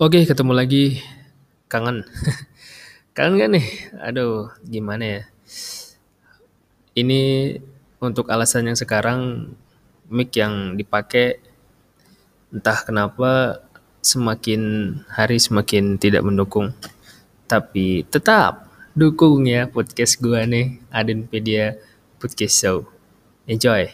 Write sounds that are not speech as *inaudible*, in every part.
Oke, ketemu lagi. Kangen. *laughs* Kangen gak nih? Aduh, gimana ya? Ini untuk alasan yang sekarang mic yang dipakai entah kenapa semakin hari semakin tidak mendukung. Tapi tetap dukung ya podcast gua nih, Adenpedia Podcast Show. Enjoy.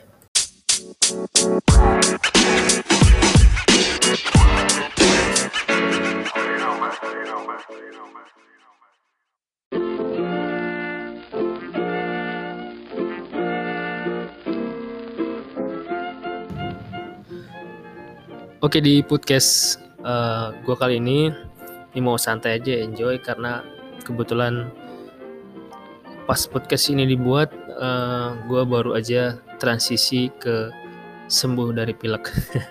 Oke di podcast uh, gue kali ini ini mau santai aja enjoy karena kebetulan pas podcast ini dibuat uh, eh, gue baru aja transisi ke sembuh dari pilek.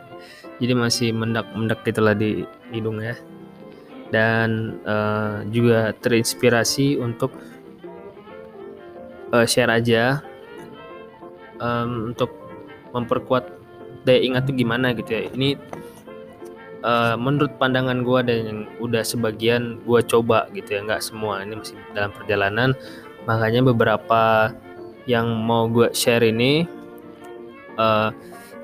*laughs* Jadi masih mendak-mendak gitulah di hidung ya. Dan uh, juga terinspirasi untuk uh, share aja um, untuk memperkuat daya ingat tuh gimana gitu ya. Ini uh, menurut pandangan gue dan yang udah sebagian gue coba gitu ya nggak semua ini masih dalam perjalanan. Makanya beberapa yang mau gue share ini uh,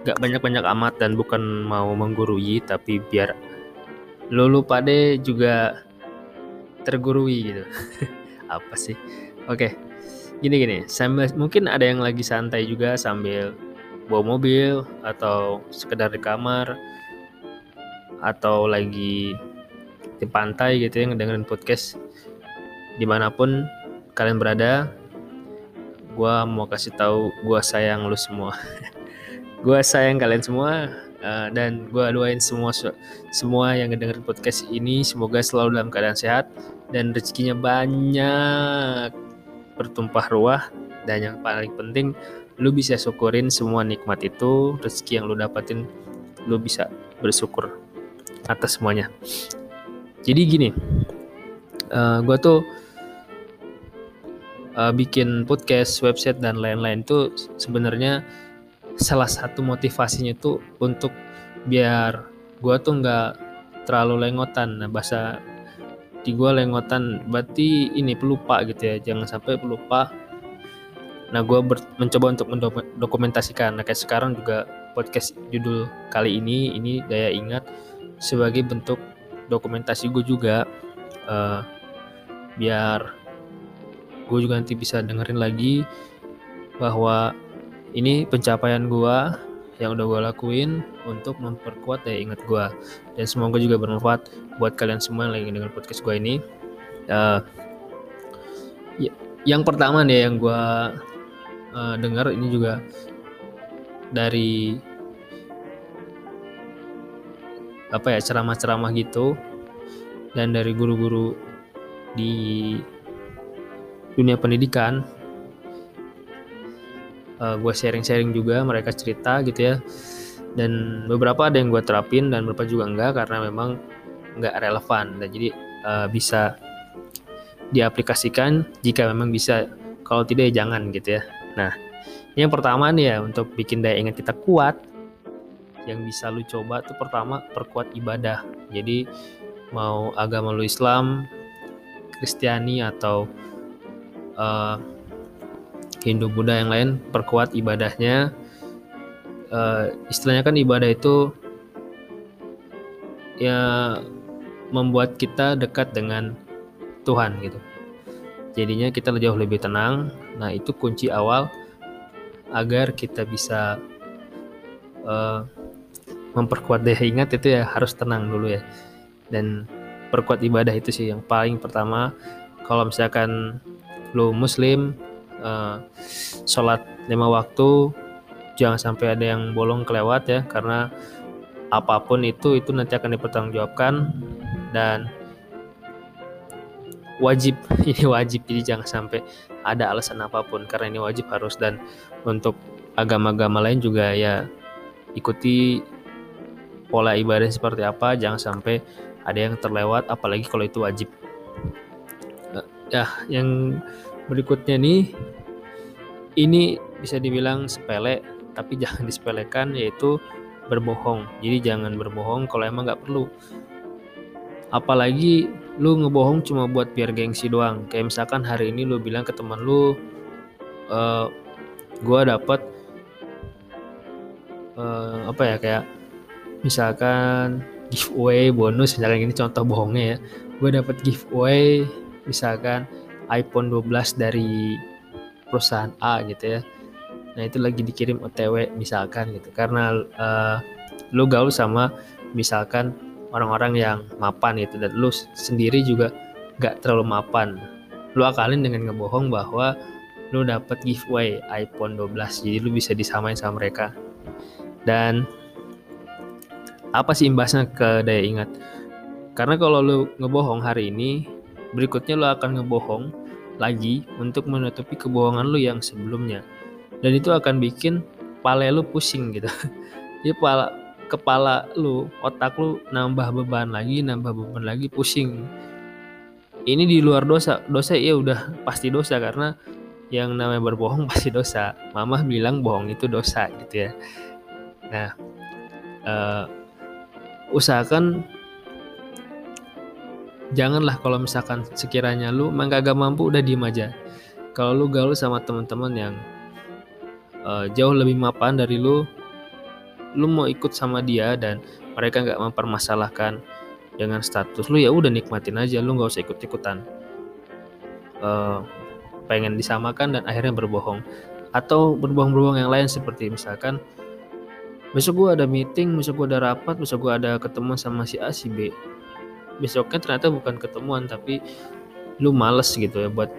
gak banyak-banyak amat dan bukan mau menggurui tapi biar lulu pade juga tergurui gitu. *laughs* Apa sih? Oke okay. gini gini. Sambil mungkin ada yang lagi santai juga sambil bawa mobil atau sekedar di kamar atau lagi di pantai gitu ya ngedengerin podcast di mana pun kalian berada gue mau kasih tahu gue sayang lu semua. *laughs* Gue sayang kalian semua uh, dan gue doain semua semua yang ngedengerin podcast ini semoga selalu dalam keadaan sehat dan rezekinya banyak. Bertumpah ruah dan yang paling penting lu bisa syukurin semua nikmat itu rezeki yang lu dapatin lu bisa bersyukur atas semuanya. Jadi gini uh, eh, gue tuh uh, bikin podcast website dan lain-lain tuh sebenarnya salah satu motivasinya tuh untuk biar gue tuh nggak terlalu lengotan. Nah bahasa di gue lengotan berarti ini pelupa gitu ya jangan sampai pelupa. Nah gue mencoba untuk mendokumentasikan nah kayak sekarang juga podcast judul kali ini ini daya ingat sebagai bentuk dokumentasi gue juga uh, biar gue juga nanti bisa dengerin lagi bahwa ini pencapaian gue yang udah gue lakuin untuk memperkuat daya ingat gue dan semoga juga bermanfaat buat kalian semua yang lagi dengar podcast gue ini. Uh, yang pertama nih yang gue uh, dengar ini juga dari apa ya ceramah-ceramah gitu. Dan dari guru-guru di dunia pendidikan uh, eh, gue sharing-sharing juga mereka cerita gitu ya. Dan beberapa ada yang gue terapin dan beberapa juga enggak karena memang enggak relevan. Dan jadi uh, bisa diaplikasikan jika memang bisa. Kalau tidak ya jangan gitu ya. Nah yang pertama nih ya untuk bikin daya ingat kita kuat yang bisa lu coba tuh pertama perkuat ibadah. Jadi mau agama lu Islam, Kristiani atau uh, Hindu Buddha yang lain perkuat ibadahnya. Uh, istilahnya kan ibadah itu ya membuat kita dekat dengan Tuhan gitu. Jadinya kita jauh lebih tenang. Nah itu kunci awal agar kita bisa uh, memperkuat daya ingat itu ya harus tenang dulu ya. Dan perkuat ibadah itu sih yang paling pertama. Kalau misalkan lo muslim uh, sholat lima waktu jangan sampai ada yang bolong kelewat ya karena apa pun itu itu nanti akan dipertanggungjawabkan. Dan wajib *laughs* ini wajib jadi jangan sampai ada alasan apa pun karena ini wajib harus. Dan untuk agama-agama lain juga ya ikuti pola ibadah seperti apa jangan sampai ada yang terlewat apalagi kalau itu wajib. Nah, ya yang berikutnya nih ini bisa dibilang sepele tapi *laughs* jangan disepelekan yaitu berbohong. Jadi jangan berbohong kalau emang nggak perlu. Apalagi lu ngebohong cuma buat biar gengsi doang. Kayak misalkan hari ini lu bilang ke teman lu uh, gua dapat uh, apa ya kayak misalkan giveaway bonus misalkan ini contoh bohongnya ya. Gue dapat giveaway misalkan iPhone 12 dari perusahaan A gitu ya. Nah itu lagi dikirim OTW misalkan gitu. Karena uh, lu gaul sama misalkan orang-orang yang mapan gitu. Dan lu sendiri juga gak terlalu mapan. Lu akalin dengan ngebohong bahwa lu dapat giveaway iPhone 12 jadi lu bisa disamain sama mereka. Dan apa sih imbasnya ke daya ingat karena kalau lu ngebohong hari ini berikutnya lu akan ngebohong lagi untuk menutupi kebohongan lu yang sebelumnya dan itu akan bikin pale lu pusing gitu *laughs* ya pala kepala lu, otak lu nambah beban lagi, nambah beban lagi, pusing. Ini di luar dosa. Dosa ya udah pasti dosa karena yang namanya berbohong *laughs* pasti dosa. Mama bilang bohong itu dosa gitu ya. Nah, uh, usahakan janganlah kalau misalkan sekiranya lu emang gak mampu udah diem aja. Kalau lu gaul sama teman-teman yang uh, jauh lebih mapan dari lu, lu mau ikut sama dia dan mereka nggak mempermasalahkan dengan status lu ya udah nikmatin aja lu nggak usah ikut ikutan uh, pengen disamakan dan akhirnya berbohong atau berbohong-berbohong yang lain seperti misalkan besok gua ada meeting besok gua ada rapat besok gua ada ketemu sama si A si B besoknya ternyata bukan ketemuan tapi lu males gitu ya buat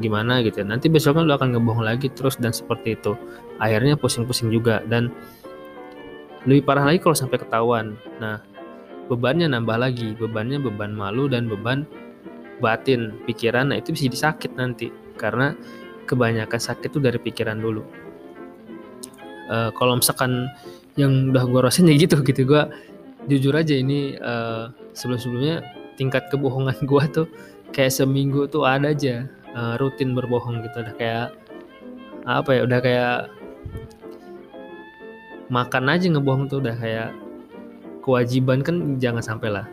gimana gitu nanti besoknya lu akan ngebohong lagi terus dan seperti itu akhirnya pusing-pusing juga dan lebih parah lagi kalau sampai ketahuan. Nah, bebannya nambah lagi, bebannya beban malu dan beban batin, pikiran. Nah, itu bisa disakit nanti karena kebanyakan sakit itu dari pikiran dulu. Uh, kalau misalkan yang udah gue rasain ya gitu gitu. Gue jujur aja ini uh, sebelum-sebelumnya tingkat kebohongan *laughs* gue tuh kayak seminggu tuh ada aja uh, rutin berbohong gitu. Udah kayak apa ya udah kayak makan aja ngebohong tuh udah kayak kewajiban kan jangan sampai lah.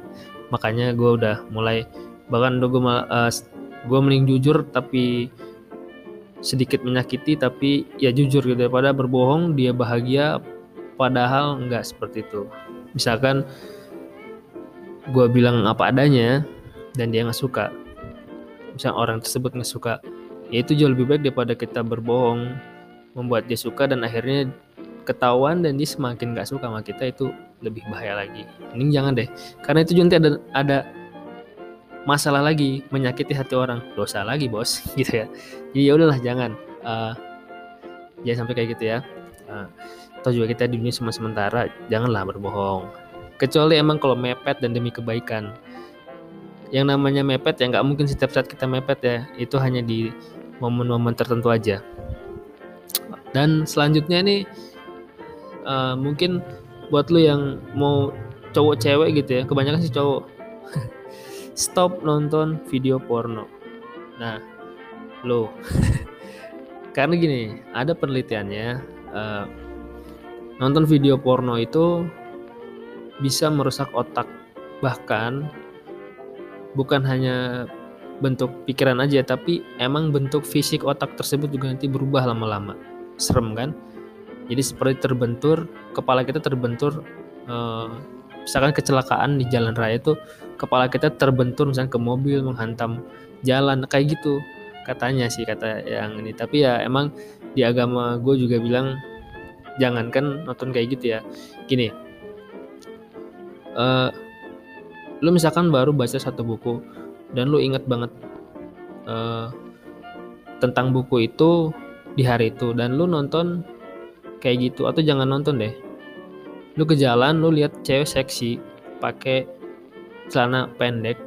Makanya gue udah mulai bahkan udah gue uh, gue mending jujur tapi sedikit menyakiti tapi ya jujur gitu daripada berbohong dia bahagia padahal nggak seperti itu misalkan gue bilang apa adanya dan dia nggak suka misal orang tersebut nggak suka ya itu jauh lebih baik daripada kita berbohong membuat dia suka dan akhirnya ketahuan dan dia semakin gak suka sama kita itu lebih bahaya lagi. Ini jangan deh, karena itu nanti ada ada masalah lagi menyakiti hati orang, dosa lagi bos, *laughs* gitu ya. Jadi ya udahlah jangan, uh, jangan sampai kayak gitu ya. Uh, atau juga kita di dunia cuma sementara, janganlah berbohong. Kecuali emang kalau mepet dan demi kebaikan. Yang namanya mepet ya nggak mungkin setiap saat kita mepet ya, itu hanya di momen-momen tertentu aja. Dan selanjutnya nih uh, mungkin buat lu yang mau cowok cewek gitu ya kebanyakan sih cowok *laughs* stop nonton video porno nah lo *laughs* karena gini ada penelitiannya uh, nonton video porno itu bisa merusak otak. Bahkan bukan hanya bentuk pikiran aja tapi emang bentuk fisik otak tersebut juga nanti berubah lama-lama. Serem kan? Jadi seperti terbentur kepala kita terbentur uh, misalkan kecelakaan di jalan raya itu kepala kita terbentur misalnya ke mobil menghantam jalan kayak gitu. Katanya sih kata yang ini. Tapi ya emang di agama gue juga bilang jangankan nonton kayak gitu ya. Gini. Uh, lu misalkan baru baca satu buku dan lu inget banget uh, tentang buku itu di hari itu dan lu nonton kayak gitu atau jangan nonton deh. Lu ke jalan lu lihat cewek seksi pakai celana pendek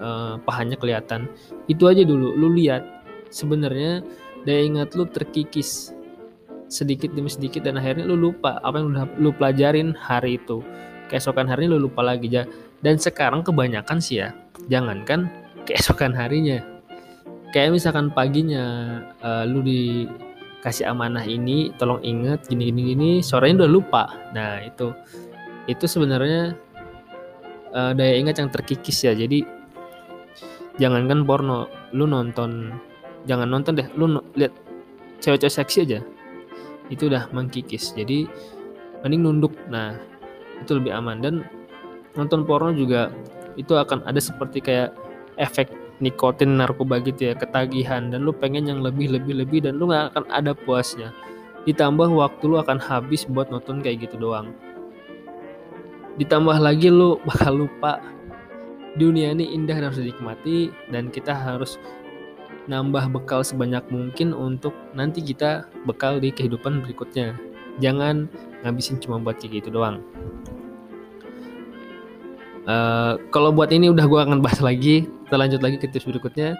uh, pahanya kelihatan. Itu aja dulu lu lihat. Sebenarnya daya ingat lu terkikis sedikit demi sedikit dan akhirnya lu lupa apa yang udah lu pelajarin hari itu. Keesokan harinya lu lupa lagi ya dan sekarang kebanyakan sih ya jangankan keesokan harinya. Kayak misalkan paginya uh, lu di kasih amanah ini tolong ingat gini gini gini sorenya udah lupa. Nah itu itu sebenarnya uh, daya ingat yang terkikis ya. Jadi jangankan porno lu nonton jangan nonton deh lu no, lihat cewek-cewek seksi aja itu udah mengkikis. Jadi mending nunduk. Nah itu lebih aman. Dan nonton porno juga itu akan ada seperti kayak efek nikotin narkoba gitu ya ketagihan. Dan lu pengen yang lebih lebih lebih dan lu nggak akan ada puasnya. Ditambah waktu lu akan habis buat nonton kayak gitu doang. Ditambah lagi lu *laughs* bakal lupa. Dunia ini indah dan harus dinikmati dan kita harus nambah bekal sebanyak mungkin untuk nanti kita bekal di kehidupan berikutnya jangan ngabisin cuma buat kayak gitu doang Uh, kalau buat ini udah gue akan bahas lagi. Kita lanjut lagi ke tips berikutnya.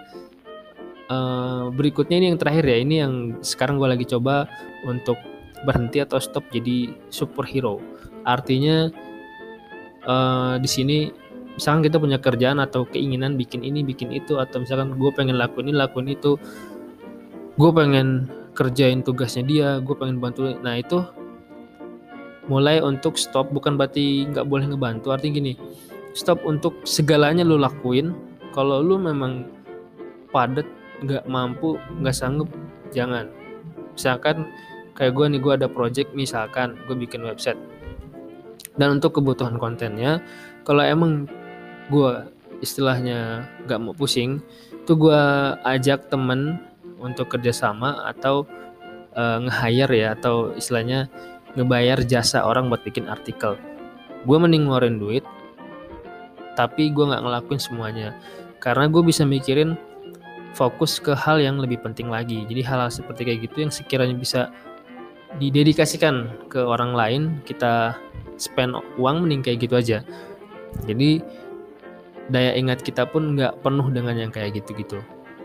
Uh, berikutnya ini yang terakhir ya. Ini yang sekarang gue lagi coba untuk berhenti atau stop jadi superhero. Artinya uh, di sini misalkan kita punya kerjaan atau keinginan bikin ini bikin itu atau misalkan gue pengen lakuin ini lakuin itu gue pengen kerjain tugasnya dia gue pengen bantu nah itu mulai untuk stop bukan berarti nggak boleh ngebantu. Artinya gini stop untuk segalanya lu lakuin. Kalau lu memang padat nggak mampu nggak sanggup jangan. Misalkan kayak gue nih gue ada project misalkan gue bikin website. Dan untuk kebutuhan kontennya kalau emang gue istilahnya nggak mau pusing tuh gue ajak temen untuk kerjasama atau uh, nge-hire ya atau istilahnya ngebayar jasa orang buat bikin artikel. Gue mending ngeluarin duit tapi gue nggak ngelakuin semuanya. Karena gue bisa mikirin fokus ke hal yang lebih penting lagi. Jadi hal-hal seperti kayak gitu yang sekiranya bisa didedikasikan ke orang lain kita spend uang mending kayak gitu aja. Jadi daya ingat kita pun nggak penuh dengan yang kayak gitu-gitu.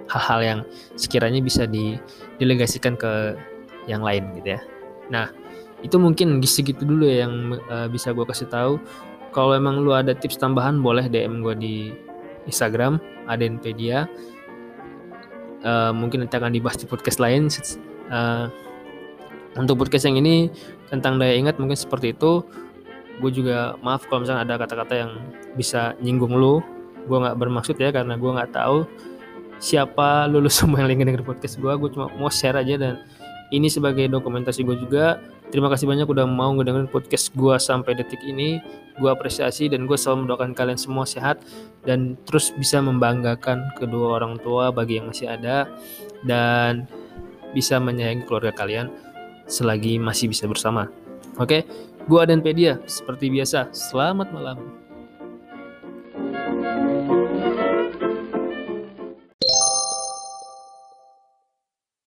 Hal-hal yang sekiranya bisa didelegasikan ke yang lain gitu ya. Nah itu mungkin segitu dulu ya yang uh, bisa gue kasih tahu. Kalau emang lu ada tips tambahan boleh DM gue di Instagram Adenpedia. Uh, mungkin nanti akan dibahas di podcast lain. Uh, untuk podcast yang ini tentang daya ingat mungkin seperti itu. Gue juga maaf kalau misalnya ada kata-kata yang bisa nyinggung lu gue nggak bermaksud ya karena gue nggak tahu siapa lulus *laughs* semua yang lagi denger podcast gue gue cuma mau share aja dan ini sebagai dokumentasi gue juga Terima kasih banyak udah mau ngedengerin podcast gue sampai detik ini. Gue apresiasi dan gue selalu mendoakan kalian semua sehat dan terus bisa membanggakan kedua orang tua bagi yang masih ada dan bisa menyayangi keluarga kalian selagi masih bisa bersama. Oke, gue Adenpedia seperti biasa. Selamat malam.